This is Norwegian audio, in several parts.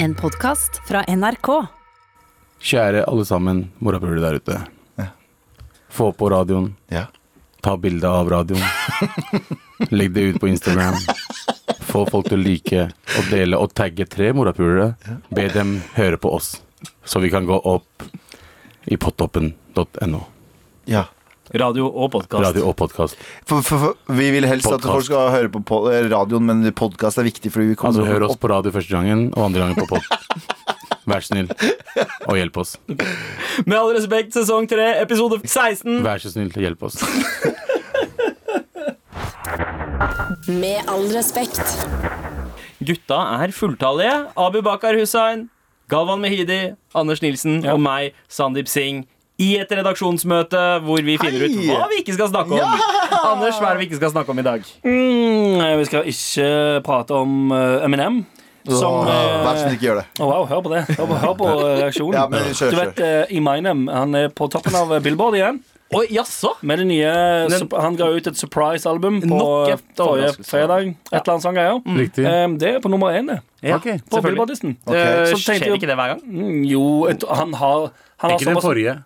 En podkast fra NRK. Kjære alle sammen morapulere der ute. Få på radioen. Ja. Ta bilde av radioen. Legg det ut på Instagram. Få folk til å like og dele og tagge tre morapulere. Be dem høre på oss, så vi kan gå opp i pottoppen.no. ja. Radio og podkast. Radio og podkast. For, for, for, vi vil helst at folk skal høre på eh, radioen, men podkast er viktig. Fordi vi kommer Altså, hør oss på radio første gangen, og andre gangen på pod. Vær så snill, og hjelp oss. Med all respekt, sesong 3, episode 16. Vær så snill, hjelp oss. Med all respekt. Gutta er fulltallige. Abu Bakar Hussain, Galvan Mehidi, Anders Nilsen og meg, Sandeep Singh. I et redaksjonsmøte hvor vi finner ut hva vi ikke skal snakke om. Anders, hva er det vi ikke skal snakke om i dag? Mm, vi skal ikke prate om uh, Eminem. Som eh, Vær så snill, ikke gjør det. Oh, wow, hør på det. Hør på, hør på eh, reaksjonen. Ja, men kjør, du vet, uh, Eminem han er på toppen av Billboard igjen. Oi, jaså? Med det nye Den- Han ga ut et surprise-album på forrige fredag. Et eller annet sånt greier. Riktig. Um, det er på nummer én, det. Ja, okay, På selvfølgelig. Billboard-listen. Ok. Eh, Så skjer jeg- ikke det hver gang? Mm, jo, et, han har han har Ikke den såpass- forrige.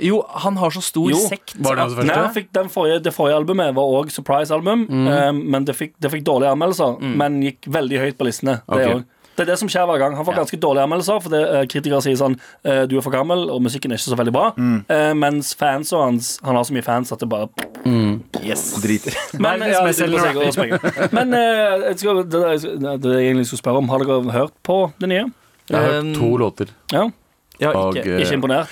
Jo, han har så stor Jo. sekt. Var det hans Nei, første? fikk den forrige, det forrige albumet var òg surprise-album, eh, men det fikk, det fikk dårlige anmeldelser. Men gikk veldig høyt på listene. Det, okay. det er det som skjer hver gang. Han får ganske dårlige anmeldelser, for det, eh, kritikere sier sånn eh, Du er for gammel, og musikken er ikke så veldig bra. Eh, mens fans og hans Han har så mye fans at det bare Yes. Driter. Men, ja, men eh, jeg skal, det, det, det jeg egentlig skulle spørre om, har dere hørt på det nye? Jeg har hørt Um, to låter. Ja, Ja, Og, ikke. eh, Ikke imponert?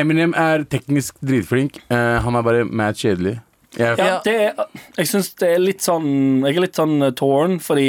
Eminem er teknisk dritflink. Uh, han er bare mad kjedelig. Jeg, Ja, det er, jeg syns det er litt sånn Jeg er litt sånn tårn, torn, fordi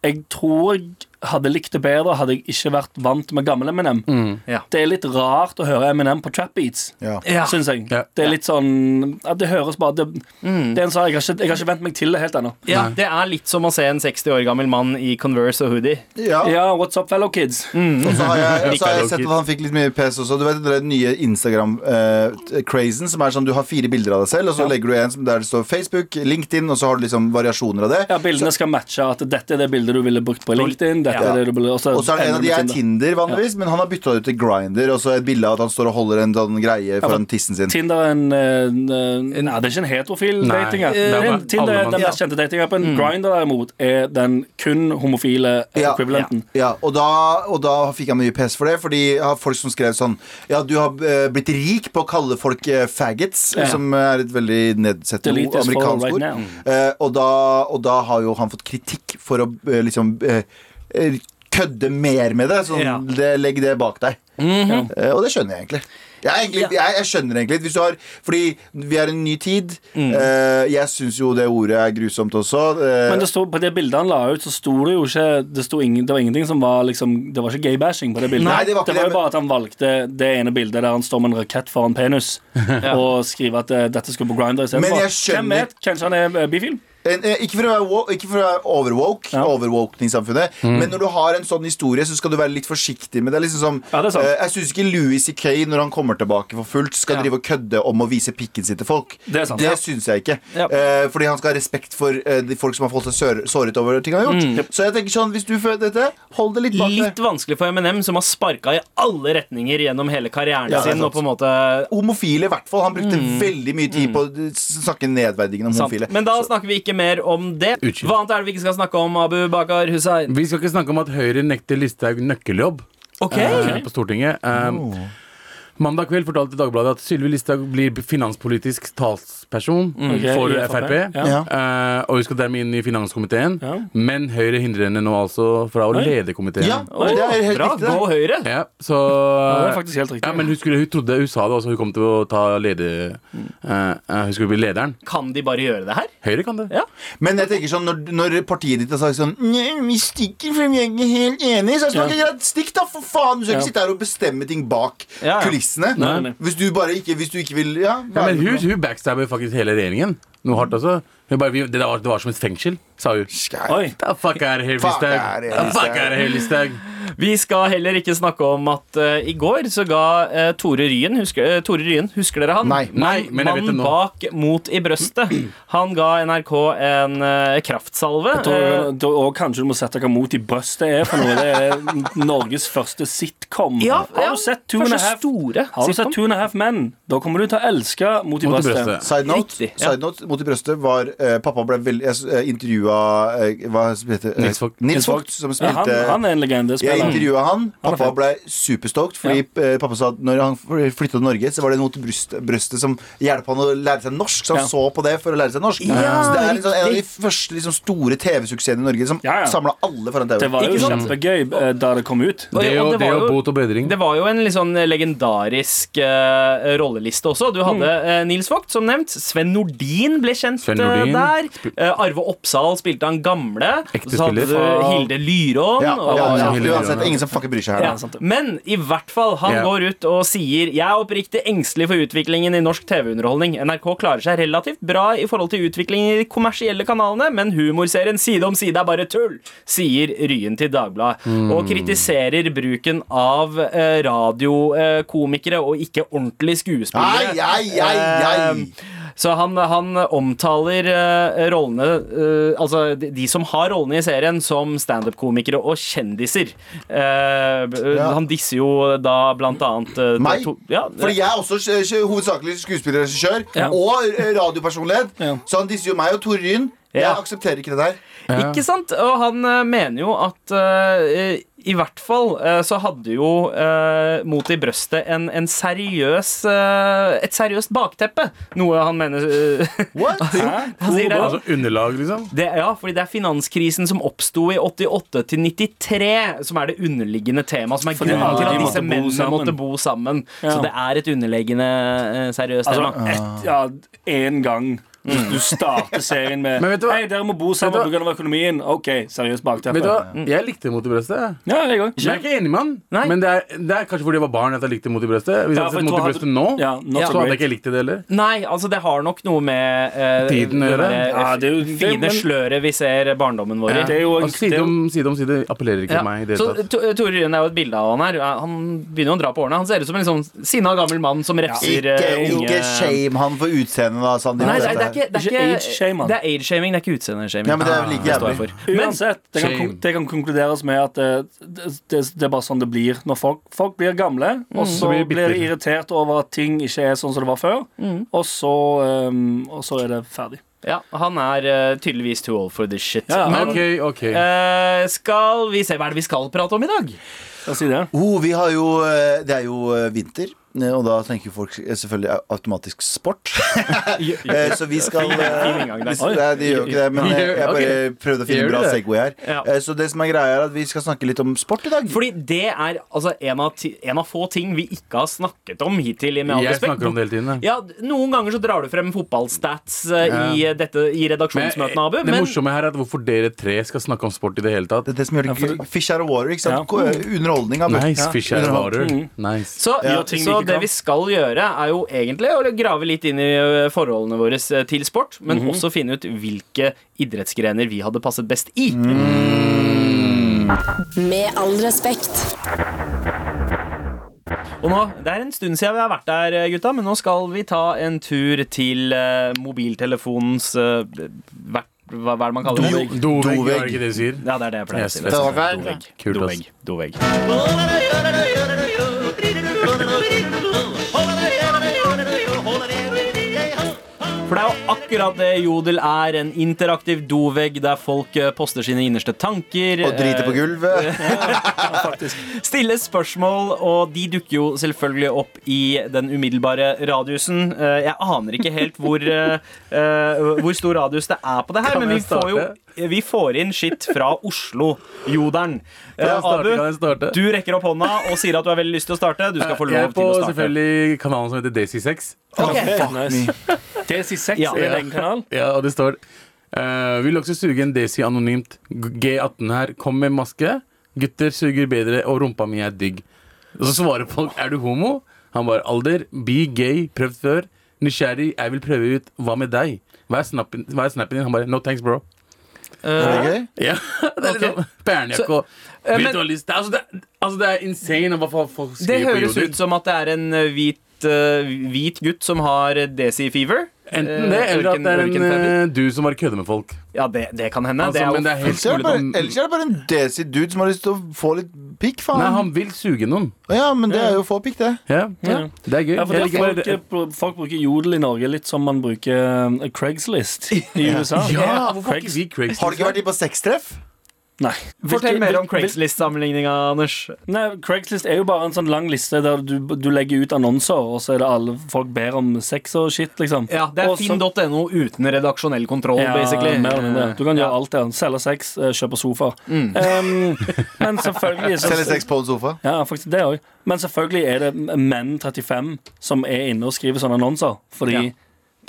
jeg tror jeg hadde likt det bedre hadde jeg ikke vært vant med gammel Eminem. Ja. Det er litt rart å høre Eminem på trap beats, Ja. Syns jeg. Ja. Det er litt sånn Det høres bare Det, det er en sak, jeg, har ikke, jeg har ikke vent meg til det helt ennå. Ja, det er litt som å se en 60 år gammel mann i Converse og hoodie. Ja. Ja, what's up, fellow kids? Og så har jeg, så har jeg sett at han fikk litt mye pes også. Du vet den nye Instagram-crazen, som er sånn du har fire bilder av deg selv, og så legger du en der det står Facebook, LinkedIn, og så har du liksom variasjoner av det. Ja, Bildene skal matche at dette er det bildet du ville brukt på LinkedIn. Dette Ja. er og så er det en av de er Tinder. Vanligvis, men han har bytta ut til Grinder, og så et bilde av at han står og holder en sånn greie foran tissen sin. Tinder er en, eh, en Nei, det er ikke en heterofil Nei. er bare Tinder er den mest kjente datingappen. Grindr derimot er den kun homofile Ja. ekvivalenten. Ja, og da, og da fikk jeg mye pes for det, fordi jeg har folk som skrev sånn Ja, du har eh, blitt rik på å kalle folk eh, faggots, Ja. som er et veldig nedsettende ord, amerikansk right ord. now. Eh, og, da, og da har jo han fått kritikk for å eh, liksom eh, eh, kødde mer med det. Sånn, Ja. det, legg det bak deg. Eh, og det skjønner jeg egentlig. Jeg, egentlig, ja. jeg, jeg skjønner egentlig hvis du har, Fordi vi er en ny tid. Eh, jeg syns jo det ordet er grusomt også. Uh, Men det stod, på det bildet han la ut, så sto det jo ikke Det, sto ingen, det var ingenting som var liksom Det var ikke gay-bashing på det bildet. Nei, det var ikke det, jo bare at han valgte det ene bildet der han står med en rakett foran penis, og skriver at eh, dette skulle på Grindr Men istedenfor. Hvem vet? Kanskje han er eh, bifil? Eh, ikke for å være, ikke for å være overwoke, Ja. overwoking-samfunnet, men når du har en sånn historie, så skal du være litt forsiktig med det. Liksom som, Ja, det eh, jeg syns ikke Louis C.K., når han kommer tilbake for fullt, skal Ja. drive og kødde om å vise pikken sin til folk. Det sant. Det syns jeg ikke. Eh, fordi han skal ha respekt for de folk som har fått seg såret over ting han har gjort. Så jeg tenker sånn, hvis du føler dette, hold det litt bak Litt vanskelig for Eminem, som har sparka i alle retninger gjennom hele karrieren er sin. Og på en måte Homofile, i hvert fall. Han brukte veldig mye tid på å snakke nedverdigende om homofile. Men da snakker vi ikke mer om det. Unnskyld. Hva annet er det vi ikke skal snakke om, Abu Bakar Hussein? Vi skal ikke snakke om at Høyre nekter Listhaug nøkkeljobb Ok eh, på Stortinget. Um, Mandag kveld fortalte Dagbladet at Sylvi Listhaug blir finanspolitisk talsperson okay, for Frp. FrP, ja. Eh, og hun skal dermed inn i finanskomiteen. Ja. Men Høyre hindrer henne nå altså fra å Oi. lede komiteen. Ja, det er helt Bra, riktig. det. gå Høyre. Ja, så Ja, det er faktisk helt riktig. Ja, men hun, skulle, hun trodde Hun sa det også, hun kom til å ta lede... eh, eh, hun skulle bli lederen. Kan de bare gjøre det her? Høyre kan det. Ja. Men jeg tenker sånn, når, når partiet ditt har sagt sånn Nei, vi stikker for vi er ikke helt enige. Så er det sånn, Ja. stikk da, for faen! Du skal Ja. ikke sitte her og bestemme ting bak Ja, ja. kulissene. Nei, nei. Hvis du bare ikke Hvis du ikke vil Ja, Ja, men hun, hun backstabber faktisk hele regjeringen. Noe hardt også. Hun bare, vi, det, var, det var som et fengsel, sa hun. Skæl. Oi. Da fuck er det Fuck Listhaug. er det, Da fuck er det her, Listhaug. Vi skal heller ikke snakke om at uh, i går så ga uh, Tore Ryen husker, uh, Tore Ryen, husker dere han? Nei. Nei, men jeg vet det nå. bak Mot i brøstet. Han ga NRK en kraftsalve. Da, da, og kanskje du må sette hva mot i brøstet er for noe. Det er Norges første sitcom. Ja, ja, har du sett Two and a første Half store Har du sitcom. sett Two and a Half Men? Da kommer du til å elske Mot i Mot i brøstet. brøstet. Side note, Riktig, ja. side note mot i brøstet var eh, Pappa ble veldig Jeg uh, intervjua eh, Hva heter det? Nils Vogt. Nils Vogt, som Ja, han, spilte han er en legende. Jeg intervjua han. Er Pappa ble superstoked. Fordi eh, pappa sa at når han flytta til Norge, så var det noe til brystet, brøstet som hjalp han å lære seg norsk. Så han Ja. så på det for å lære seg norsk. Ja, så det er liksom en av de første liksom, store TV-suksessene i Norge som Ja, ja. samla alle foran TV. Det var jo kjempegøy eh, da det kom ut. Det og og, det var jo- bot og bedring. Det var jo en litt sånn legendarisk uh, rolleliste også. Du hadde uh, Nils Vogt, som nevnt. Sven Nordin ble kjent Nordin. der. Uh, Arve Oppsal spilte han gamle. Ekte Så hadde spiller. du Hilde Lyrån. Ja, og- ja, ja, Hilde uansett, ingen som fucker bryr seg her. Ja, da. Men i hvert fall, han går ut og sier Jeg er oppriktig engstelig for utviklingen i norsk TV-underholdning. NRK klarer seg relativt bra i forhold til utviklingen i de kommersielle kanalene, men humorserien Side om side er bare tull, sier Ryen til Dagbladet. Og kritiserer bruken av eh, radiokomikere og ikke ordentlige skuespillere. Ai, ai, ai, ai. Så han, han omtaler eh, rollene eh, Altså de, de som har rollene i serien, som standup-komikere og kjendiser. Eh, Ja. Han disser jo da blant annet Meg? to- ja, Fordi jeg er også hovedsakelig skuespiller og regissør Ja. og radiopersonlighet. Ja. Så han disser jo meg og Tore Ryn. Jeg aksepterer ikke det der. Ja. Ikke sant? Og han mener jo at i hvert fall eh, så hadde jo eh, Mot i brøstet en, en seriøs eh, et seriøst bakteppe. Noe han mener eh, What? Han sier det. Altså underlag, liksom. Det, ja, fordi det er finanskrisen som oppsto i 88 til 93, som er det underliggende temaet. Som er grunnen ja, til at disse mennene sammen. måtte bo sammen. Ja. Så det er et underliggende eh, seriøst Altså, tema. et, ja, en gang. Du, du starter serien med Men vet du hva? Hei, dere må bo sammen Vet du pga. økonomien. OK, seriøst bakteppe. Vet du hva? Jeg likte Mot i brøstet. jeg. Ja, jeg òg. Men jeg er ikke enig med han. Nei. Men det er, det er kanskje fordi jeg var barn at jeg likte Mot i brøstet. Hvis jeg Ja, hadde for sett jeg Mot tror i brøstet nå, Ja, not så hadde jeg great. ikke likt det heller. Nei, altså det har nok noe med eh, Tiden å gjøre. det Ja, det er jo- det- fine men- sløret vi ser barndommen vår i. Det er jo Og side det er jo- om side, om side appellerer ikke Ja. til meg. i det Så hele tatt. To- Tore Ryen er jo et bilde av han her. Han begynner jo å dra på årene. Han ser ut som en liksom sinna gammel mann som refser Ikke, eh, unge ikke shame han for utseendet, da, Sandeep. Nei, det er, det er. Ikke, det er age-shaming, det er age-shaming, det er ikke utseendeshaming. Ja, men det er like Det jævlig. for. Uansett, det kan, det kan konkluderes med at det, det, det, det er bare sånn det blir når folk, folk blir gamle. Og så blir de irritert over at ting ikke er sånn som det var før. Og, så, um, og så er det ferdig. ja, han er uh, tydeligvis too old for this shit. Ja, Men okay, okay. Uh, skal vi se hva er det vi skal prate om i dag? Si det? Oh, vi har jo, eh, det er jo eh, vinter, eh, og da tenker folk eh, selvfølgelig automatisk sport. Eh, Så vi skal eh, Nei, det gjør ikke det, men jeg, bare prøvde å finne en bra? Segway her. Eh, Så det som er greia, er at vi skal snakke litt om sport i dag. Fordi det er altså, en, av ti, en av få ting vi ikke har snakket om hittil. Med all Jeg respekt. snakker om det hele tiden. Ja, Noen ganger så drar du frem fotballstats eh, i, Ja. dette, i redaksjonsmøtene, Abu. det morsomme her er at hvorfor dere tre skal snakke om sport i det hele tatt. Det er det som gjør det gøy. Fish out of water. Ikke sant? Ja. Underholdning. Abu. Nice fish out of water. Mm. Nice. så, Ja, så det vi skal gjøre, er jo egentlig å grave litt inn i forholdene våre eh, til sport, men Mhm. også finne ut hvilke idrettsgrener vi hadde passet best i. Med all respekt. Og nå, Det er en stund siden vi har vært der, eh, gutta, men nå skal vi ta en tur til uh, mobiltelefonens uh, hvert, hva, hva er det man kaller det? Dovegg, Dovegg. er det ikke det du sier? Ja, det er det jeg pleier å si. go. Dovegg. Dovegg. Dovegg. For det er jo akkurat det Jodel er. En interaktiv dovegg der folk eh, poster sine innerste tanker. Og driter på eh, gulvet. Stille spørsmål, og de dukker jo selvfølgelig opp i den umiddelbare radiusen. Eh, Jeg aner ikke helt hvor, hvor stor radius det er på det her, men vi får jo? Vi får inn skitt fra Oslo. Jodelen. Eh, starte? Abu, du rekker opp hånda og sier at du har veldig lyst til å starte. Du skal få lov er til å starte. Jeg er på selvfølgelig kanalen som heter DC6. Ok. Nice. DC6 Ja. er en kanal. Ja, og det står uh, Vil også suge en Desi anonymt. G18 her. Kom med maske. Gutter suger bedre, og rumpa mi er digg. Og så svarer folk Er du homo? Han bare alder, be gay, prøvd før. Nysgjerrig, jeg vil prøve ut. Hva med deg? Hva er snappen, hva er snappen din? Han bare no thanks, bro. Er det gøy? Ja, det er litt sånn og eh, er- altså, det, er- altså, det er insane hva folk skriver Det skriver Det høres ut som at det er en eh, hvit, uh, hvit gutt som har desi-fever. Enten det, eller at det er en eh, du som bare kødder med folk. Ja, det, det kan hende. Altså, er men det er helt Ellers er det mulig bare, om- ellers er det bare en desi dude som har lyst til å få litt pikk, faen. Nei, han vil suge noen. Ja, men det er jo få pikk, det. Ja, Ja. Det er gøy. Ja, for Jeg det liker bare folk, det. folk bruker jodel i Norge litt som man bruker eh, Craigslist i USA. Ja, hvorfor har Craigs- ikke vi Craigslist? Har du ikke vært i på sextreff? Nei. Fortell mer om Craigslist-sammenligninga, Anders. Nei, Craigslist er jo bare en sånn lang liste der du, du legger ut annonser, og så er det alle folk ber om sex og shit, liksom. Ja, Det er finn.no uten redaksjonell kontroll, Ja, basically. mer eller mindre. Du kan gjøre Ja. alt det. Selge sex, eh, kjøpe sofa. Um, men selvfølgelig så, Selge sex på en sofa? Ja, faktisk det òg. Men selvfølgelig er det menn 35 som er inne og skriver sånne annonser. Fordi Ja.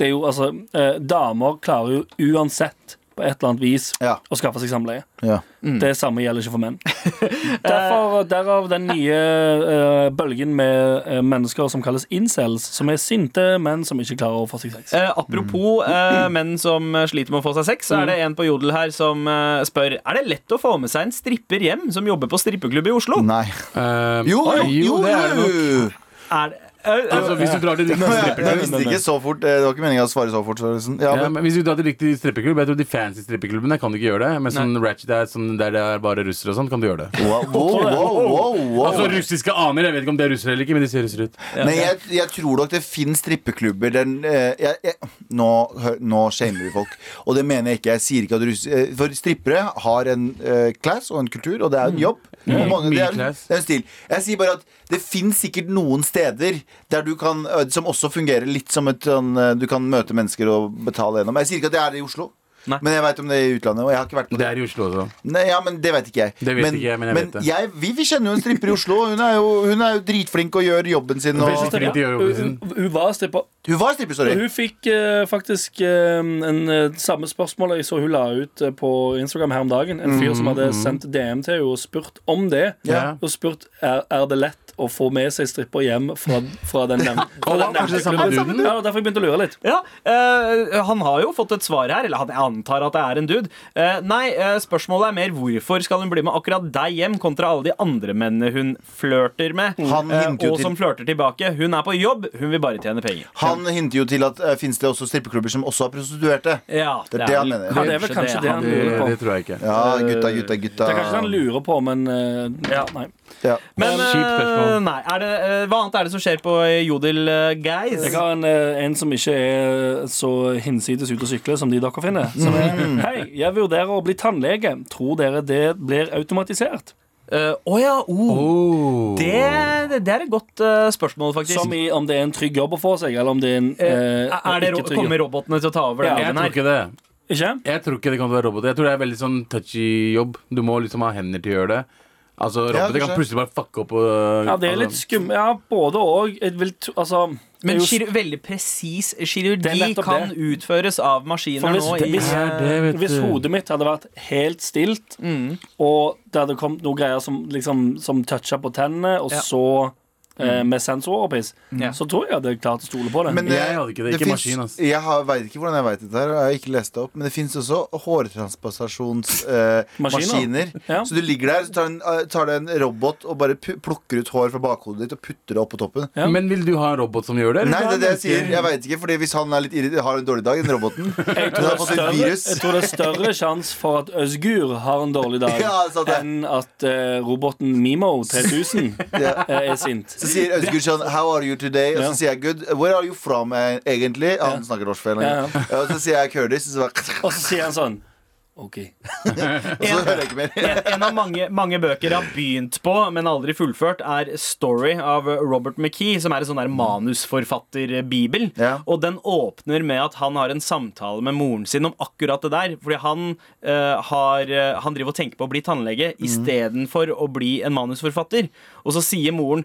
det er jo altså eh, Damer klarer jo uansett på et eller annet vis Ja. å skaffe seg samleie. Ja. Det samme gjelder ikke for menn. Derfor, derav den nye uh, bølgen med uh, mennesker som kalles incels, som er sinte menn som ikke klarer å få seg sex. Uh, apropos eh, menn som sliter med å få seg sex, så er det en på Jodel her som spør Er det lett å få med seg en stripper hjem som jobber på strippeklubb i Oslo. Nei. Jo, jo, jo! det er det nok. Er det, Altså, hvis du drar til riktig strippeklubb jeg visste ikke så fort. eh, Det var ikke meningen å svare så fort. Så liksom. ja, ja, men, men Hvis du drar til riktig strippeklubb Jeg tror de fancy strippeklubbene kan du ikke gjøre det. Men sånn ratchet er sånn der det er bare russere og sånn, kan du gjøre det. wow, wow, wow, wow, wow. Altså russiske aner. Jeg vet ikke om det er russere eller ikke, men de ser russere ut. Men jeg, jeg tror nok det finnes strippeklubber den, eh, jeg, jeg, nå, hør, nå shamer vi folk. Og det mener jeg ikke. Jeg sier ikke at russ, eh, For strippere har en uh, class og en kultur, og det er en jobb. Mange, det, er, det er en stil. Jeg sier bare at det fins sikkert noen steder der du kan, som også fungerer litt som et sånn Du kan møte mennesker og betale gjennom. Jeg sier ikke at det er det i Oslo. Nei. Men jeg veit om det er i utlandet. Og jeg har ikke vært på Det er i Oslo også. Nei, ja, men Det vet ikke jeg. Det vet ikke jeg, men jeg vet det. jeg- vi, vi kjenner jo en stripper i Oslo. Hun er jo, hun er jo dritflink og gjør jobben sin. Og, jobben sin. Hun, hun var stripper. hun var stripper, sorry. Hun fikk uh, faktisk uh, en, uh, samme spørsmål jeg så hun la ut på Instagram her om dagen. En fyr som hadde sendt DM til henne og spurt om det. Ja. Og spurt er, er det lett å få med seg stripper hjem fra, fra den nevnte klubben. Ja, derfor jeg begynte å lure litt. Ja, eh, Han har jo fått et svar her, eller han antar at det er en dude. Eh, nei, eh, spørsmålet er mer hvorfor skal hun bli med akkurat deg hjem kontra alle de andre mennene hun flørter med. Han eh, og til- som flørter tilbake. Hun er på jobb, hun vil bare tjene penger. Han hinter jo til at uh, fins det også strippeklubber som også har prostituerte. Ja, Det er det han mener. Ja, det er vel kanskje det han lurer på. det tror jeg ikke. Ja, gutta, gutta, gutta. Det er kanskje det han lurer på, men uh, Ja. nei. Ja. Men eh, nei, er det, uh, hva annet er det som skjer på Jodel, uh, guys? Jeg har en, en som ikke er så hinsides ute å sykle som de dere finner. Som er Hei, jeg vurderer å bli tannlege. Tror dere det blir automatisert? Å uh, oh ja, oh. Oh. det, det er et godt uh, spørsmål, faktisk. Som i om det er en trygg jobb å få seg, eller om det er en uh, er det ro ikke trygg jobb. Kommer robotene til å ta over den Ja, Jeg tror ikke det. Ikke? Jeg tror ikke det kan være robot. Jeg tror det er veldig sånn touchy jobb. Du må liksom ha hender til å gjøre det. Altså, roboter kan plutselig bare fucke opp. Og, Ja, det er litt skummelt. Ja, både og. Vil Altså Men kir veldig presis Det kirurgi kan det. utføres av maskiner hvis, nå i hvis, Ja, det hvis hodet mitt hadde vært helt stilt, Mm. og det hadde kommet noen greier som, liksom, som toucha på tennene, og Ja. så eh, med sensorer og piss, så tror jeg jeg hadde klart å stole på det. Men, Jeg eh, hadde ikke det, ikke finnes- maskin, Altså. Jeg har- vet ikke hvordan jeg vet dette her, jeg har ikke lest det opp. Men det fins også hårtransplantasjonsmaskiner. Maskiner. maskiner. Ja. Så du ligger der, så tar, en, eh, tar det en robot og bare plukker ut hår fra bakhodet ditt og putter det opp på toppen. Ja. Men vil du ha en robot som gjør det? eller Nei, det er det jeg sier. Jeg vet ikke, fordi Hvis han er litt irritert, har en dårlig dag, den roboten Jeg tror, har det er et større, virus. jeg tror det er større sjanse for at Øzgur har en dårlig dag, Ja, enn at eh, roboten Mimo 3000 Ja. eh, er sint. Så sier Øystein sånn How are you today? Og så sier jeg good. Where are you from, eh, egentlig? Han snakker norsk feil. Og så sier jeg Curtis, og så, sier han sånn OK. og så hører jeg ikke mer. En, en av mange, mange bøker jeg har begynt på, men aldri fullført, er Story av Robert McKee, som er en sånn manusforfatterbibel. Ja. Og den åpner med at han har en samtale med moren sin om akkurat det der. Fordi han, uh, har, eh, han driver og tenker på å bli tannlege Mm. istedenfor å bli en manusforfatter. Og så sier moren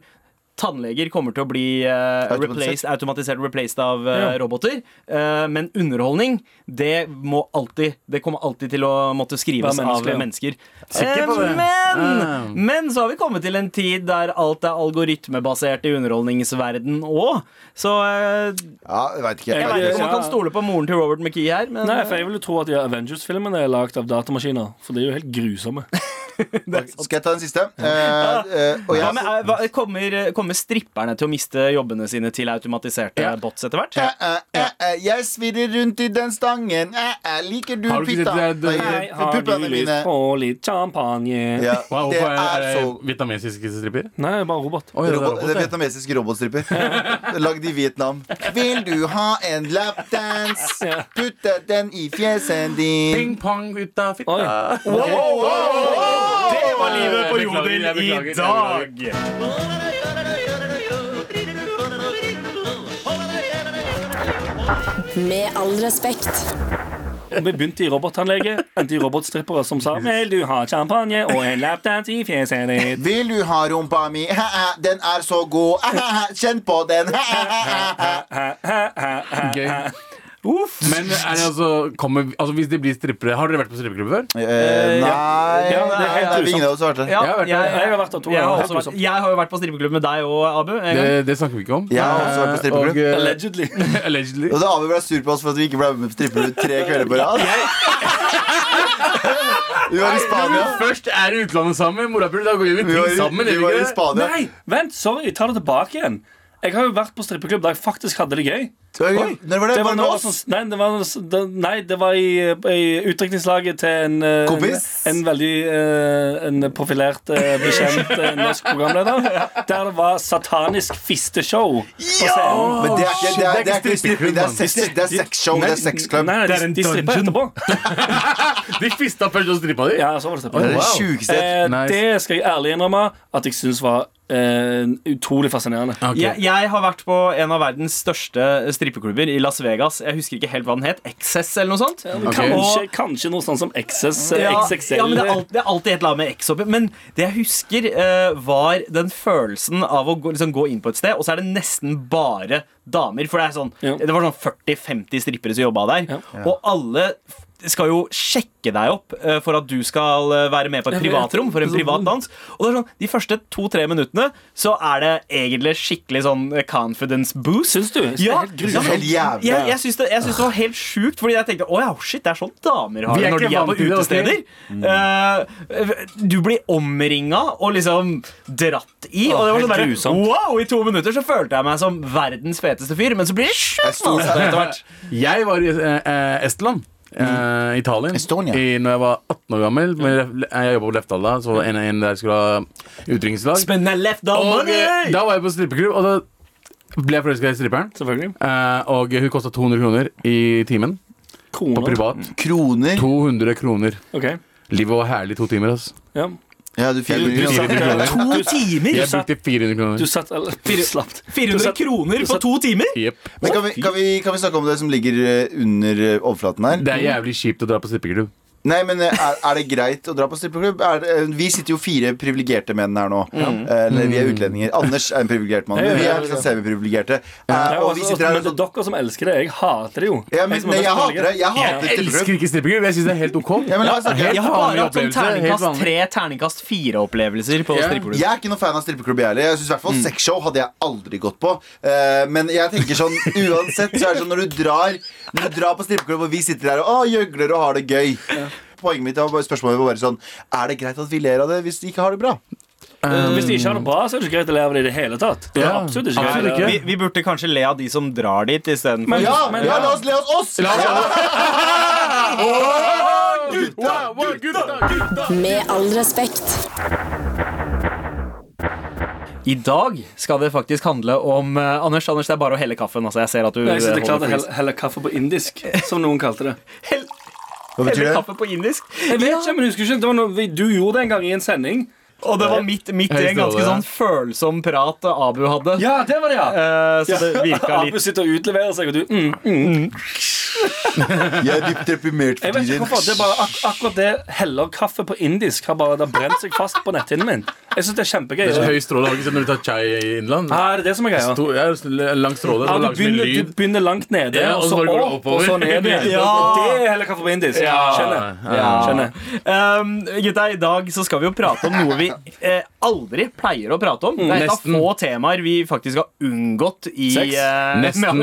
tannleger kommer til å bli uh, replaced, automatisert replaced av uh, Ja. roboter. Uh, men underholdning, det må alltid Det kommer alltid til å måtte skrives menneske, av ja. mennesker. Sikker på det? Men, Ah. men så har vi kommet til en tid der alt er algoritmebasert i underholdningsverden òg. Så Ja, jeg veit ikke. jeg Jeg vet ikke. om man kan stole på moren til Robert McKee her, men Nei, for jeg vil jo tro at Avengers-filmene er lagd av datamaskiner. For de er jo helt grusomme. Skal jeg ta den siste? Eh, eh, og jeg, med, eh, hva, kommer, kommer stripperne til å miste jobbene sine til automatiserte Ja. bots etter hvert? Eh, eh, eh, eh, jeg svirrer rundt i den stangen. Eh, eh, liker du Har pitta? har du lyst på litt champagne? Ja, Wow, det er, så vietnamesiske stripper? Nei, bare robot. Oi, det er Robot, robot, det ja. vietnamesiske robotstripper. Lagd i Vietnam. Vil du ha en lapdance? Putte den i fjeset din. Ping pong ut av fitta. Oi. Det var livet på Jodel i dag! Med all respekt. Og vi begynte i robottannlege, endte i robotstrippere som sa Vil du ha champagne og en lapdance i fjeset ditt? Vil du ha rumpa mi? Den er så god. Kjenn på den. Gøy. Men er det altså, kommer, altså hvis de blir strippere Har dere vært på strippeklubb før? Eh, Nei, Ja, det er helt ingen av oss har vært det. Ja, Jeg har vært der. Jeg har vært der to ganger. også jeg har jo vært på strippeklubb med deg og Abu. En gang. Det, det snakker vi ikke om. Jeg har også vært på strippeklubb. Og, eh, Allegedly. allegedly. Og da Abu ble sur på oss for at vi ikke ble med på strippeklubb tre kvelder på rad. Vi var i Når Spania. vi først er i utlandet sammen, morapuler, da går vi ting sammen. vi var i? Spania. Nei, vent, sorry, ta det tilbake igjen. Jeg har jo vært på strippeklubb der jeg faktisk hadde det gøy. Når var det? Det Var sånn, nei, det var, nei, det var i, i utdrikningslaget til en, eh, Kompis? en, en veldig eh, En profilert, eh, bekjent norsk programleder. Der det var satanisk fisteshow på scenen. Men det er ikke, det er, det er ikke stripping, det er sexshow. Det er sexklubb. Nei, nei, de, en de strippa etterpå. De fista først og strippa de? Ja, så var det Det er det sjukeste Eh, Nice. Det skal jeg ærlig innrømme at jeg syns var eh, utrolig fascinerende. Okay. Jeg, jeg har vært på en av verdens største strippeklubber i Las Vegas. Jeg husker ikke helt hva den het. XS eller noe sånt. Okay. Kanskje, kanskje noe sånt som XS, eh, Ja, XXL. ja, men det er, alltid, det er alltid et eller annet med X oppi. Men det jeg husker, uh, var den følelsen av å gå, liksom, gå inn på et sted, og så er det nesten bare damer. For det, er sånn, Ja. det var sånn 40-50 strippere som jobba der. Ja. Og alle skal jo sjekke deg opp eh, for at du skal eh, være med på et privatrom for en privat dans. Og det er sånn, De første to-tre minuttene så er det egentlig skikkelig sånn eh, confidence boost. Syns du? Ja, helt Det er helt jævlig. jeg, jeg syns det, det var helt sjukt, fordi jeg tenkte å ja, shit, det er sånn damer har det når de er på utesteder. Eh, du blir omringa og liksom dratt i. Og det var sånn bare, wow, I to minutter så følte jeg meg som verdens feteste fyr, men så blir det sjukt vanskelig etter hvert. Jeg var i eh, Estland. Eh, Italien. Estonia. I, når jeg var 18 år gammel. Men jeg jobba på Lefdal, så en, en der skulle ha utdrikningslag. Spennende Og eh, da var jeg på strippeklubb, og da ble jeg forelska i stripperen. Selvfølgelig. Eh, og hun kosta 200 kroner i timen på privat. Kroner. 200 kroner. Ok, Livet var herlig to timer. Altså. ja. Ja, du fikk Du, du, satt, 400 kroner. To timer! Jeg brukte 400 du kroner. satt eller, Slapt. Du 400 satt- kroner på to timer! Yep. Men kan vi, kan, vi, kan vi snakke om det som ligger eh, under eh, overflaten her? Det er jævlig kjipt å dra på strippeklubb. Nei, men eh, er, er det greit å dra på strippeklubb? Er eh, Vi sitter jo fire privilegerte menn her nå. Eh, Eller vi er utlendinger. Anders er en privilegert mann. Men vi er liksom semiprivilegerte. Ja, Og altså, vi sitter her men det er dere som elsker det. Jeg hater det jo. ja, men, Jeg nei, jeg hater det. Jeg hater Jeg elsker ikke strippeklubb. Jeg syns det er helt ok. Ja, men altså. Helt Jeg har bare hatt sånn terningkast tre, terningkast fire-opplevelser på Ja. strippeklubb. Jeg er ikke noen fan av strippeklubb, jeg heller. Jeg synes i hvert fall Sexshow hadde jeg aldri gått på. Men jeg tenker sånn uansett så er det sånn når du drar Når du drar på strippeklubb, og vi sitter der og å, gjøgler og har det gøy Poenget mitt var spørsmålet var bare sånn Er det greit at vi ler av det hvis de ikke har det bra? Um, Hvis de ikke har det bra, så er det ikke greit å le av det i det hele tatt. Det er Ja, absolutt ikke absolutt greit. ikke. Vi, vi burde kanskje le av de som drar dit istedenfor. Ja, men- ja, la oss le oss oss! gutta, wow, gutta, gutta. Med all respekt. I dag skal det faktisk handle om uh, Anders, Anders, det er bare å helle kaffen. Altså, jeg ser at du Jeg sitter eh, klar til å helle kaffe på indisk, som noen kalte det. Hell, Hva betyr det? kaffe på indisk. Jeg vet ikke, men husker ikke det var noe, Du gjorde det en gang i en sending. Og det var midt, midt i en ganske sånn følsom prat Abu hadde. Ja, det var det, ja! Eh, så det virka Abu sitter og utleverer seg, og du mm, mm. Jeg er dypt deprimert Jeg for vet ikke hvorfor. Det er bare ak akkurat det heller kaffe på indisk har bare det har brent seg fast på netthinnen min. Jeg syns det er kjempegøy. Det er så høy stråle. Har du ikke sett når du tar chai i Innland? Ja, er det det som er greia? Sto, ja, lang stråle. Ja, så du, lager en begynner, lyd. du begynner langt nede, Ja, og så bare går det opp, oppover. og så ned igjen. Ja. Det er heller kaffe på indisk. Skjønner. Ja. Skjønner. Um, gutta, I dag så skal vi jo prate om noe vi eh, aldri pleier å prate om. Det er et av Nesten. få temaer vi faktisk har unngått i Sex? eh, Nesten.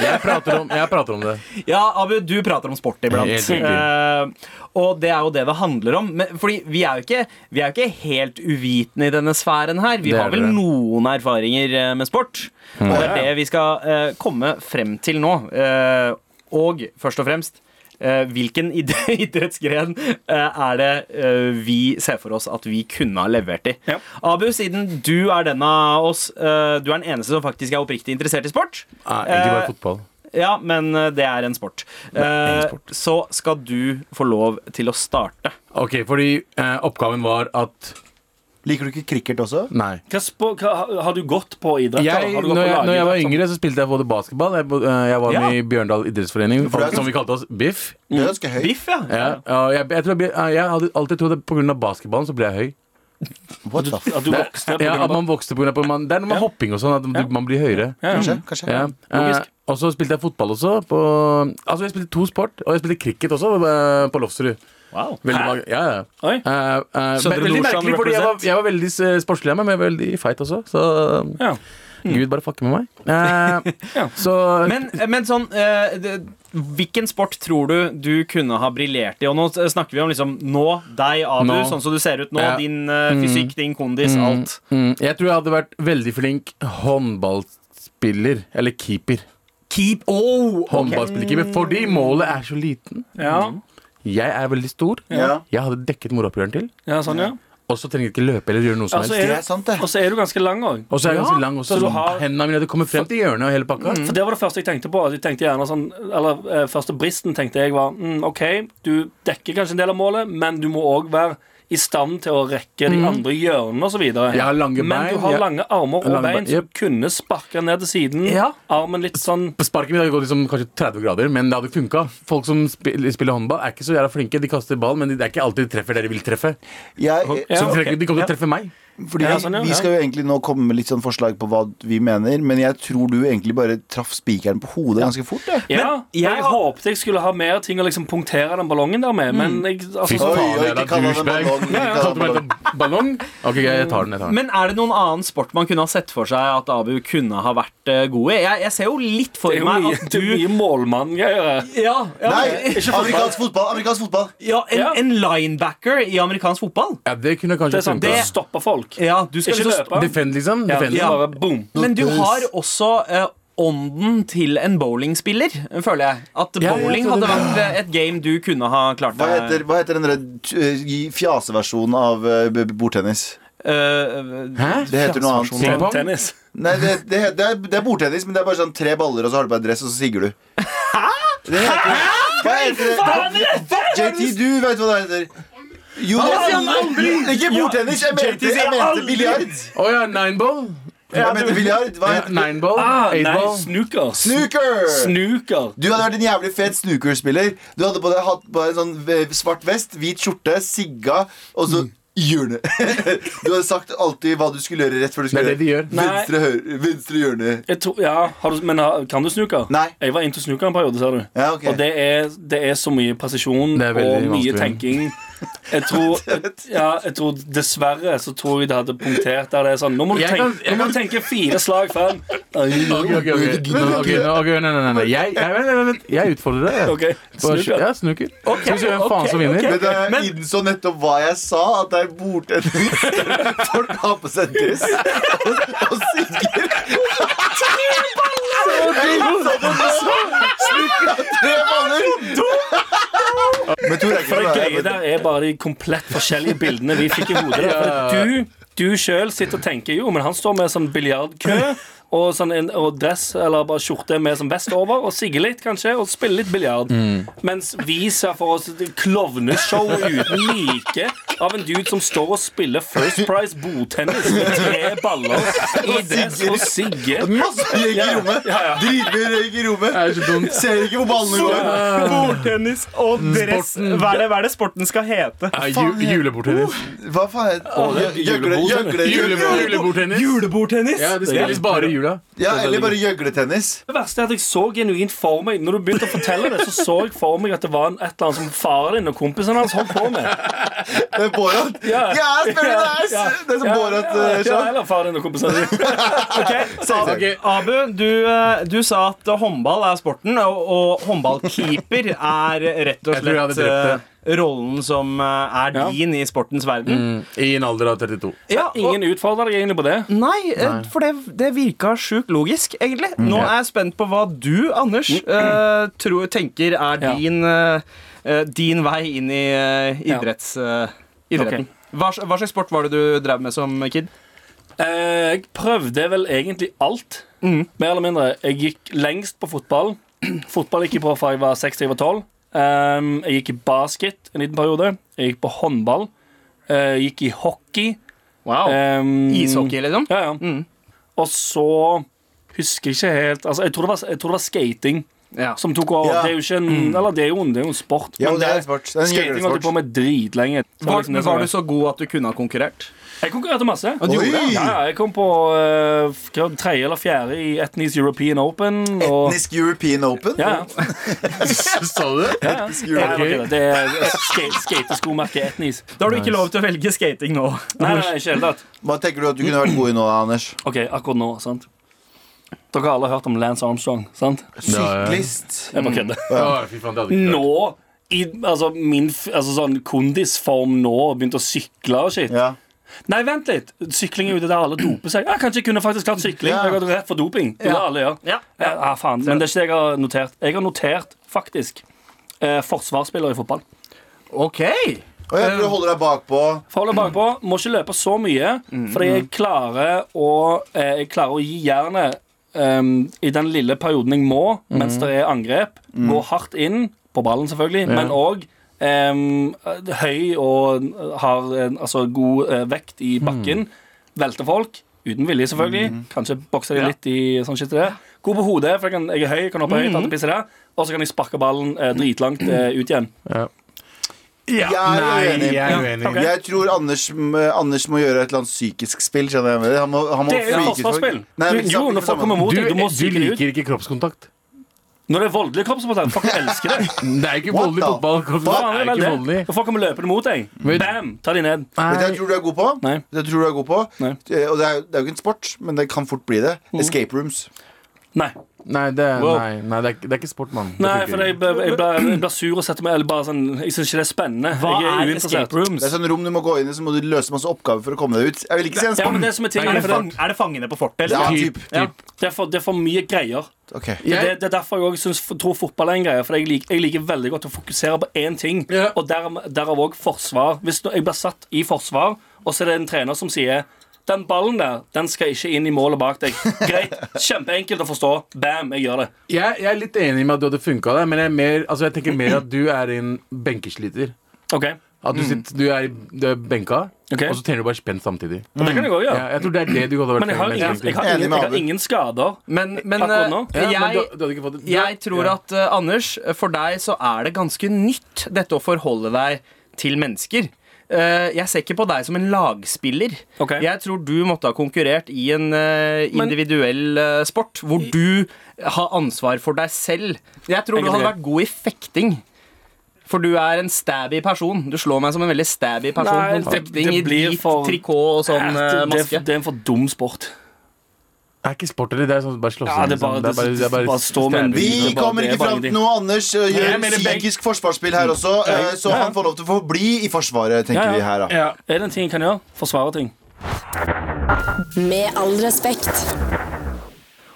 Jeg prater, om, jeg prater om det. Ja, Abu, du prater om sport iblant. Helt. Eh, og det er jo det det handler om. Men, fordi vi er, jo ikke, vi er jo ikke helt uvitende i denne sfæren her. Vi Det er har vel dere. noen erfaringer eh, med sport. Og det er det vi skal eh, komme frem til nå. Eh, og først og fremst hvilken idrettsgren eh, er det eh, vi ser for oss at vi kunne ha levert i? Ja. Abu, siden du er den av oss eh, Du er den eneste som faktisk er oppriktig interessert i sport. Nei, egentlig bare Eh, fotball. ja, men eh, det er en sport. er en Eh, sport. Så skal du få lov til å starte. Ok, fordi eh, oppgaven var at Liker du ikke cricket også? Nei. Hva spå, hva, har du gått på idrett? Jeg, eller? Har du gått når, på jeg, når jeg var yngre, så spilte jeg både basketball. Jeg, eh, jeg var Ja. med i Bjørndal idrettsforening, For er som vi kalte oss BIFF. Du er ganske høyt. Biff, ja. Ja, jeg, jeg, tror jeg, hadde alltid trodd at pga. basketballen så ble jeg høy. What the fuck? At du vokste på Ja, at man vokste på man, Det er noe med Ja. hopping og sånn, at du, man blir høyere. ja. Kanskje? kanskje Ja. Logisk. Eh, og så spilte jeg fotball også. På, altså jeg spilte to sport, og jeg spilte cricket også eh, på Lofsrud. Wow. Veldig mange, ja, ja. Oi. Eh, eh, Søndre men- veldig Nordstrand merkelig, fordi jeg var, represent. jeg var veldig eh, sportslig av meg, men veldig feit også. Så Ja. Gud bare fucker med meg. Eh, Ja. Så Men, men sånn eh, det, Hvilken sport tror du du kunne ha briljert i? Og nå snakker vi om liksom nå, deg, Abu, Nå. sånn som du ser ut nå. Ja. Din eh, fysikk, din kondis, alt. mm, jeg tror jeg hadde vært veldig flink håndballspiller. Eller keeper. Keep Oh! Håndballspiller-keeper. Fordi målet er så liten. Ja. Jeg er veldig stor. Ja. Jeg hadde dekket moroppgjøren til. ja, sånn, ja. Og så trenger jeg ikke løpe eller gjøre noe som Altså, helst. Det er sant, det. Og så er du ganske lang òg. Og så er jeg Ja, ganske lang også. så du har- Hendene mine hadde kommet frem til hjørnet og hele pakka. For det var det første jeg tenkte på. Jeg tenkte gjerne sånn Eller eh, første bristen tenkte jeg var mm, OK, du dekker kanskje en del av målet, men du må òg være i stand til å rekke de andre hjørnene osv. Har Men du har lange armer og Lange bein bein, som kunne sparka ned til siden. Ja. Armen litt sånn Sparket mitt hadde gått liksom kanskje 30 grader, men det hadde funka. Folk som spiller, spiller håndball, er ikke så jævla flinke. De kaster ball, men det er ikke alltid de treffer det de vil treffe. Så de kommer til å treffe meg. Fordi Ja, sånn, ja, Vi skal jo egentlig nå komme med litt sånn forslag på hva vi mener, men jeg tror du egentlig bare traff spikeren på hodet ganske fort. jeg. Ja, jeg jeg, håpte jeg skulle ha mer ting å liksom punktere den ballongen der med, men jeg, altså, Fy faen, ballong. Ok, jeg tar den. jeg tar den Men er det noen annen sport man kunne ha sett for seg at Abu kunne ha vært eh, god i? Jeg, jeg ser jo litt for meg mye, at det er du mye målmann-greier. ja, ja, Nei, ikke amerikansk fotball! amerikansk fotball ja, en, Ja. en linebacker i amerikansk fotball. Ja, det kunne kanskje funka. det stopper folk. Ja, du skal Ikke liksom løpe. Defend, liksom. Ja, Defend. ja. Bare boom. Men du har også uh, ånden til en bowlingspiller, føler jeg. At bowling hadde vært eh, et game du kunne ha klart Hva heter, hva heter den uh, fjaseversjonen av bordtennis? Hæ? Det heter noe annet. Tennis. Nei, det, det, det, er, det er bordtennis, men det er bare sånn tre baller, og så har du på deg dress, og så sigger du. Det heter, hva heter det? JT, du vet hva det heter. Jo, det ikke bordtennis. Jeg mente, jeg mente biljard. Å ja, nineball. Jeg mente biljard. Hva Ja, heter det? nineball. Ah, nei, ball. snooker. Snooker! Snooker. Du hadde vært en jævlig fet snookerspiller. Du hadde på hatt på en sånn svart vest, hvit skjorte, sigga, og så hjørne. Du hadde sagt alltid hva du skulle gjøre rett før du skulle det de gjør. Venstre, høyre, venstre hjørne. Jeg tror, ja, har du, men kan du snooker? Nei. Jeg var into snooker en periode, ser du. Ja, okay. Og det er, det er så mye presisjon og mye vanskelig. tenking. Jeg tror, ja, jeg tror Dessverre så tror jeg det hadde punktert der det er sånn Nå må du, Jeg tenke, kan- jeg nå må du tenke fire slag frem. Ok, ok, ok. Ok, nå- ok, Nei, nei, nei, nei. Jeg, jeg, vent, vent, vent. jeg utfordrer deg. Ok, Bare- snooker. Ja, snuker. Skal vi se hvem faen som vinner? Men jeg innså nettopp hva jeg sa, at det er bordtennis. Folk har på seg dress og, og synger. Tre baller! Tre baller! For det greie der er bare de komplett forskjellige bildene vi fikk i hodet. For du, du sjøl sitter og tenker jo, men han står med sånn biljardkø og, sånn en, og dress eller bare skjorte med sånn vest over og sigge litt, kanskje, og spille litt biljard. Mens vi ser for oss et klovneshow uten like. av en dude som står og spiller First Price bordtennis med tre baller i dress og sigge. Masse røyk i rommet! Ja, ja. Dritmye røyk i rommet. Det er så dumt. Ser ikke hvor ballene går. Bordtennis og dress. Hva er, det, hva er det sporten skal hete? Ja, ju, julebordtennis. Hva faen heter det? Julebordtennis. Julebordtennis? Ja, det spilles bare i jula. Ja, eller bare gjøgletennis. Det verste er at jeg så genuint for meg Når du begynte å fortelle det, så så jeg for meg at det var en, et eller annet som faren din og kompisen hans holdt på med. Det er Borat. Ja. Ja, spør Ja, nice! ja. Det er som Ja, Borat ja, eh, ja, eller faren din og kompisen din. Ok. Abu, du, eh, du sa at håndball er sporten, og, og håndballkeeper er rett og Jeg tror jeg hadde slett drept eh, rollen som er er Ja. din i sportens verden. I en alder av 32. Ja, og, Ingen utfordrer deg egentlig på det. nei, nei. for det, det virka sjukt logisk, egentlig. Nå er jeg spent på hva du, Anders, uh, tror, tenker er Ja. din, eh, eh, din vei inn i uh, idretts, eh, idretten. Hva, hva slags sport var det du drev med som kid? Eh, jeg prøvde vel egentlig alt. Mm. Mer eller mindre. Jeg gikk lengst på fotball. Fotball gikk jeg på fra jeg var 6 til jeg var 12. Um, jeg gikk i basket en liten periode. Jeg gikk på håndball. Eh, Jeg gikk i hockey. Wow. Um, Ishockey, liksom? Ja, ja. Mm. Og så husker jeg ikke helt Altså, jeg tror det var, jeg tror det var skating Ja. som tok over. Ja. Det er jo ikke en Eller det er jo det er jo en sport. Ja, men det er en sport. Det er en skating holdt jeg på med dritlenge. Var, liksom var du så god at du kunne ha konkurrert? Jeg konkurrerte masse. du gjorde det? Ja, ja, jeg kom på uh, tredje eller fjerde i Etnisk European Open. Og, Etnisk European Open? ja, ja. Sa du det? ja, ja. Etnisk det er skate, skateskomerket Etnis. Da har du ikke lov til å velge skating nå. Nei, nei, ikke helt tatt. Hva tenker du at du kunne vært god i nå, Anders? OK, akkurat nå, sant. Dere har alle hørt om Lance Armstrong, sant? Syklist. Jeg bare kødder. Klart. Nå, i altså, min altså, sånn kondisform nå, begynt å sykle og shit. Ja. Nei, vent litt. Sykling er jo det der alle doper seg. Ja, kanskje jeg kunne faktisk klart sykling. Ja. Jeg har gått rett for doping. Det er det alle gjør. Ja. Ja, ah, faen. Men det er ikke det jeg har notert. Jeg har notert faktisk eh, forsvarsspiller i fotball. OK. Og jeg tror du holder deg bakpå. Forhold bakpå. Må ikke løpe så mye, fordi jeg klarer å, eh, jeg klarer å gi jernet um, i den lille perioden jeg må, mens det er angrep. Gå hardt inn, på ballen selvfølgelig, men òg høy og har en, altså, god eh, vekt i bakken. Velter folk. Uten vilje, selvfølgelig. Kanskje bokser de Ja. litt i sånn shit det. God på hodet, for jeg, kan, jeg er høy, kan hoppe høyt. Mm pisse der Og så kan jeg sparke ballen eh, dritlangt eh, ut igjen. Ja. Jeg er Nei, uenig. jeg er uenig. Ok. Jeg tror Anders, Anders må gjøre et eller annet psykisk spill. Han må, han må Det er jo forsvarsspill. Du- Du, du du liker ikke kroppskontakt. Når det er voldelig kroppskontakt, folk elsker det. Det er ikke What voldelig the fotball. Faen, det er vel ikke det. voldelig. Når folk kommer løpende mot deg, Men- bam, ta de ned. Vet du hva jeg tror du er god på? Nei. Vet du hva jeg tror du er god på? Nei. Eh, Og det er, det er jo ikke en sport, men det kan fort bli det. Escape rooms. Nei. Nei, det Wow. nei, nei, det er, det er ikke sport, mann. Nei, for jeg blir, sur og setter meg Eller bare sånn Jeg syns ikke det er spennende. Hva jeg er er escape rooms? Det er sånn rom du må gå inn i, så må du løse masse oppgaver for å komme deg ut. Jeg vil ikke si en sport. Ja, det som er ting Er det, er, det, er det Fangene på fortet, Ja, typ, typ. Ja. det, er for, det er for mye greier. Ok. Det, Jeg- det er derfor jeg også synes, tror fotball er en greie. For jeg liker, jeg liker veldig godt å fokusere på én ting. Ja. Og derav derav òg forsvar. Hvis jeg blir satt i forsvar, og så er det en trener som sier den ballen der, den skal ikke inn i målet bak deg. Greit. Kjempeenkelt å forstå. Bam, jeg gjør det. Jeg, jeg er litt enig med at du hadde funka der, men jeg, er mer, altså jeg tenker mer at du er en benkesliter. OK. At du, sitter, du, er, du er benka, okay. og så trener du bare spent samtidig. Mm. det kan jeg òg Ja, gjøre. jeg tror det er det du hadde vært Men jeg har, ingen, jeg, har ingen, jeg har ingen skader. Men, men Akkurat eh, nå? Ja, men du, du hadde ikke fått det. Jeg tror ja. at uh, Anders, for deg så er det ganske nytt dette å forholde deg til mennesker. Eh, jeg ser ikke på deg som en lagspiller. Okay. Jeg tror du måtte ha konkurrert i en individuell Men- eh, sport, hvor du har ansvar for deg selv. Jeg tror du hadde vært god i fekting. For du er en stabby person. Du slår meg som en veldig stabby person. Nei, det- det i blir for- trikot og sånn eh, maske. det, det er en for dum sport. Det er ikke sport, eller? Det er sånn bare slåssing. Ja, det er bare- liksom. det er bare, det er bare, bare stå med en- Vi Det er kommer er ikke fram til noe. Anders uh, gjør psykisk forsvarsspill her også, eh, så han får lov til å få bli i Forsvaret, tenker Ja, ja. vi her, da. Ja. Er det en ting jeg kan gjøre? Forsvare ting. Med all respekt.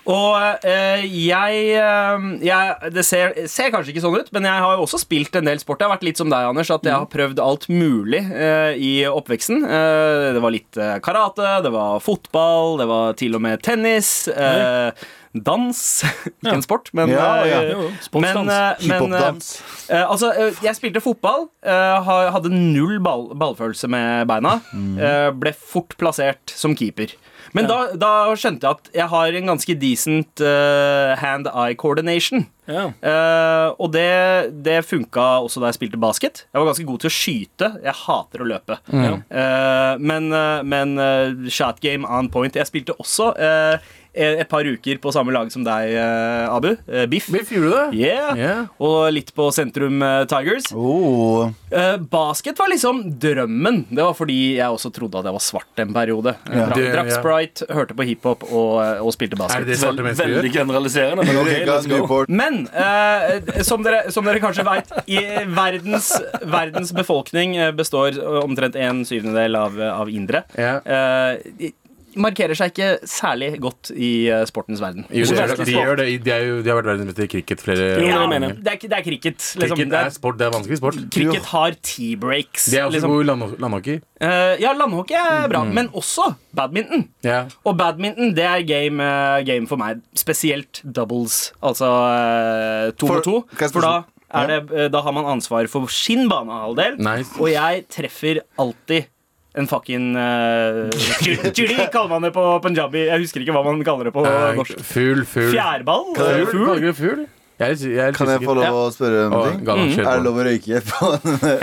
Og eh, jeg, eh, jeg Det ser, ser kanskje ikke sånn ut, men jeg har jo også spilt en del sport. Jeg har vært litt som deg, Anders, at jeg har prøvd alt mulig eh, i oppveksten. Eh, det var litt eh, karate, det var fotball, det var til og med tennis. Eh, dans. ikke en sport, men Ja, ja. eh, jo, men, eh, men eh, altså, eh, jeg spilte fotball, hadde null ball, ballfølelse med beina. eh, ble fort plassert som keeper. Men da, da skjønte jeg at jeg har en ganske decent uh, hand-eye coordination. Ja. Uh, og det, det funka også da jeg spilte basket. Jeg var ganske god til å skyte. Jeg hater å løpe. Eh, men eh, men eh, shot game on point. Jeg spilte også eh, et par uker på samme lag som deg, eh, Abu. Eh, Biff. Biff, gjorde det? Yeah. yeah. Og litt på Sentrum eh, Tigers. Oh. Eh, basket var liksom drømmen. Det var fordi jeg også trodde at jeg var svart en periode. Yeah. Drakk, Det- drakk. Sprite, hørte på hiphop og, eh, og spilte Er basket. det det svarte Veldig generaliserende. Men ok, Røyka let's go. Newport. Men uh, som, dere, som dere kanskje veit, verdens, verdens befolkning eh, består eh, omtrent en syvendedel av, av indere. Yeah. Eh, de markerer seg ikke særlig godt i uh, sportens verden. Jo, de, det. De, gjør det. De, er jo, de har vært verdensmester i cricket flere Ja, det det, er, det er cricket. Liksom. Cricket er sport, det er vanskelig sport. cricket har tea-breaks. De er også liksom. gode i land- landhockey. Eh, ja, landhockey er bra, men også badminton. Yeah. Og badminton det er game, uh, game for meg. Spesielt doubles, altså eh, to For- mot to. For da, er det, da har man ansvar for sin banehalvdel. Nice. Og jeg treffer alltid en fucking uh, Chili kaller man det på punjabi. Jeg husker ikke hva man kaller det på Eh, norsk. Fugl, fugl. Fjærball? Kan jeg-? Jeg, jeg Kan jeg få lov å spørre om ting? Kjør Er det lov å røyke på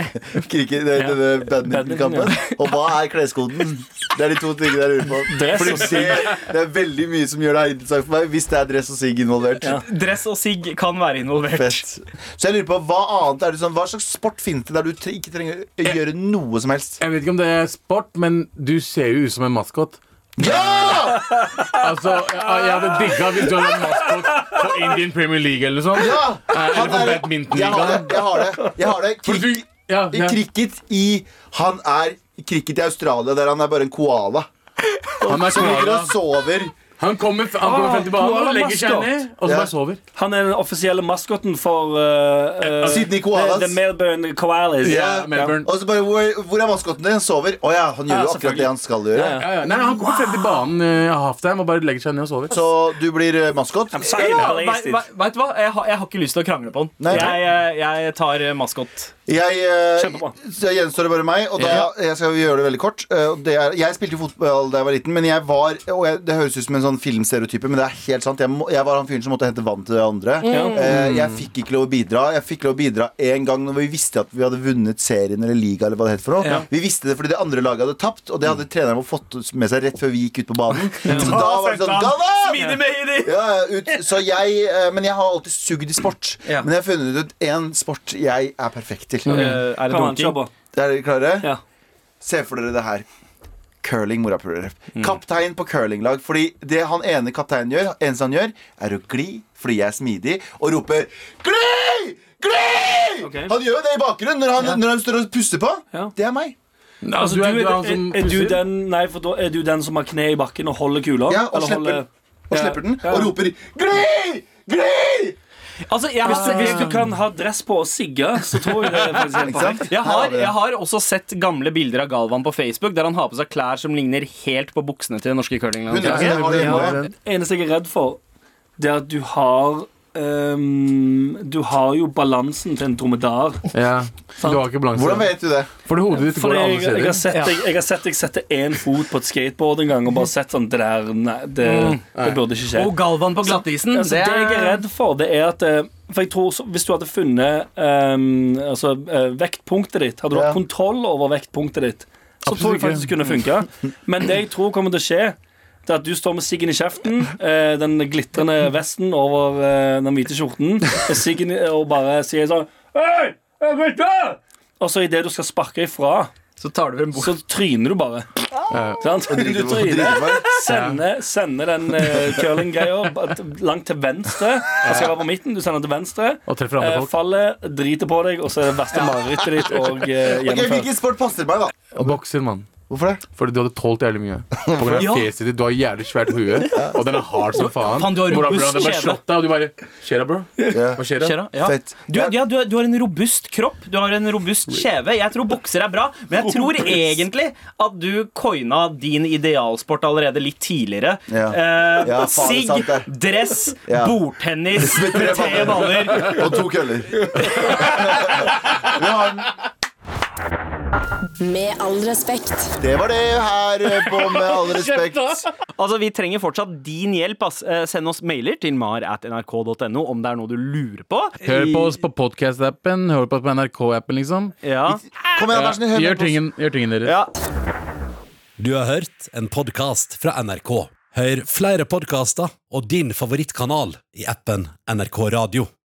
cricket- det- denne badmintonkampen? Og hva er kleskoden? Det er de to tingene jeg lurer på. Dress Fordi og det, det er veldig mye som gjør det interessant for meg, hvis det er dress og sigg involvert. Ja. Dress og sigg kan være involvert. Fett. Så jeg lurer på, hva annet er det sånn, hva slags sport finnes det der du ikke trenger å gjøre noe som helst? Jeg vet ikke om det er sport, men du ser jo ut som en maskot. Ja! Altså, jeg, hadde digga hvis hadde maskot på Indian Premier League eller sånt. ja! Eh, Eller på badmintonligaen. jeg har det. Jeg har det. Krik, Ja, I ja. cricket i Han er cricket i Australia, der han er bare en koala. Han er ligger og sover. Han kommer, han kommer frem til banen og legger seg ned, og så bare sover. Han er den offisielle maskoten for uh, Sydney Koalas. The, the Melbourne Koalas. Yeah, Melbourne. Og så bare, hvor, hvor er maskoten din? Han sover. Å ja, han gjør Ja, jo akkurat det han skal gjøre. Ja, ja. Ja, ja. Nei, han kommer frem til banen uh, halftime og bare legger seg ned og sover. Så du blir eh, maskot? Ja, vet du hva? Jeg har, jeg har ikke lyst til å krangle på den. Jeg, jeg, jeg tar eh, maskot. Jeg, eh, Kjempebra. gjenstår det bare meg, og da jeg skal gjøre det veldig kort. Eh, Det er, jeg spilte jo fotball da jeg var liten, men jeg var Og jeg, det høres ut som en sånn filmstereotype, men det er helt sant. Jeg, må, jeg var han fyren som måtte hente vann til de andre. Eh, jeg fikk ikke lov å bidra. Jeg fikk lov å bidra en gang når vi visste at vi hadde vunnet serien eller liga. Eller hva det het for noe Ja. Vi visste det fordi det andre laget hadde tapt, og det hadde treneren vår fått med seg rett før vi gikk ut på banen. Så da var det sånn! Ja, ut, så jeg, eh, men jeg har alltid sugd i sport. Ja. Men jeg har funnet ut én sport jeg er perfekt til. Eh, er det dunking? Er dere klare? Ja. Se for dere det her. Curling, morapulere. Mm. Kaptein på curlinglag. Fordi det han ene kapteinen gjør, eneste han gjør, er å gli fordi jeg er smidig, og roper 'gli! Gli!' Okay. Han gjør jo det i bakgrunnen når han, når han står og puster på. Ja. Det er meg. Altså, du er, du er er, er, du den, nei, da er du den som har kne i bakken og holder kula? Ja, og slipper, holder- og slipper den, Ja. og roper 'gli! Gli!' Altså, jeg Hvis du, har, hvis du kan ha dress på og sigge, så tror jeg det er faktisk helt perfekt. jeg, har jeg har også sett gamle bilder av Galvan på Facebook der han har på seg klær som ligner helt på buksene til det norske curlinglandet. Eneste jeg er redd for, det er at du har ehm, Du har jo balansen til en dromedar. Ja. Du har ikke balanse. Hvordan vet du det? Fordi hodet ditt Fordi går jeg, alle jeg, har sett jeg, jeg har sett jeg setter én fot på et skateboard en gang og bare sett sånn Det der Nei, det, det burde ikke skje. Og Galvan på glattisen. Altså, det jeg er redd for, det er at eh, For jeg tror Hvis du hadde funnet um, altså, eh, vektpunktet ditt Hadde du Ja. hatt kontroll over vektpunktet ditt, så Absolutt tror jeg faktisk det kunne funka. Men det jeg tror kommer til å skje, det er at du står med siggen i kjeften, eh, den glitrende vesten over eh, den hvite skjorten, siggen og bare sier sånn Hei! jeg vet det!» Og så idet du skal sparke ifra, Så tar du frem bok. så tryner du bare. Sant? Du tryner. Sender, sender den uh, curlinggreia langt til venstre. Den skal være på midten. Du sender den til venstre. Eh, faller, driter på deg, og så er det verste marerittet ditt og uh, okay. Hvilken sport passer meg, da? Og bokser, mann. Hvorfor det? Fordi du hadde tålt jævlig mye. På grunn av Ja. fjeset ditt. Du har jævlig svært hue, og den er hard som faen. Fan, du har robust kjeve. slått deg, og du bare Skjer'a, bro? Yeah. Hva skjer? Skjer? Ja. Fett. Du, ja, du, du har en robust kropp, du har en robust kjeve. Jeg tror bokser er bra, men jeg tror egentlig at du coina din idealsport allerede litt tidligere. Ja. Eh, Sigg, dress, Ja. bordtennis, tre baller. Og to køller. Vi har den. Med all respekt. Det var det her på Med all respekt. Altså, Vi trenger fortsatt din hjelp. Ass. Eh, Send oss mailer til mar at nrk.no om det er noe du lurer på. Hør på oss på podcast-appen, hør på oss på NRK-appen, liksom. Ja. Kom igjen, snill, hør Gjør tingen, gjør tingen deres. ja. Du har hørt en podkast fra NRK. Hør flere podkaster og din favorittkanal i appen NRK Radio.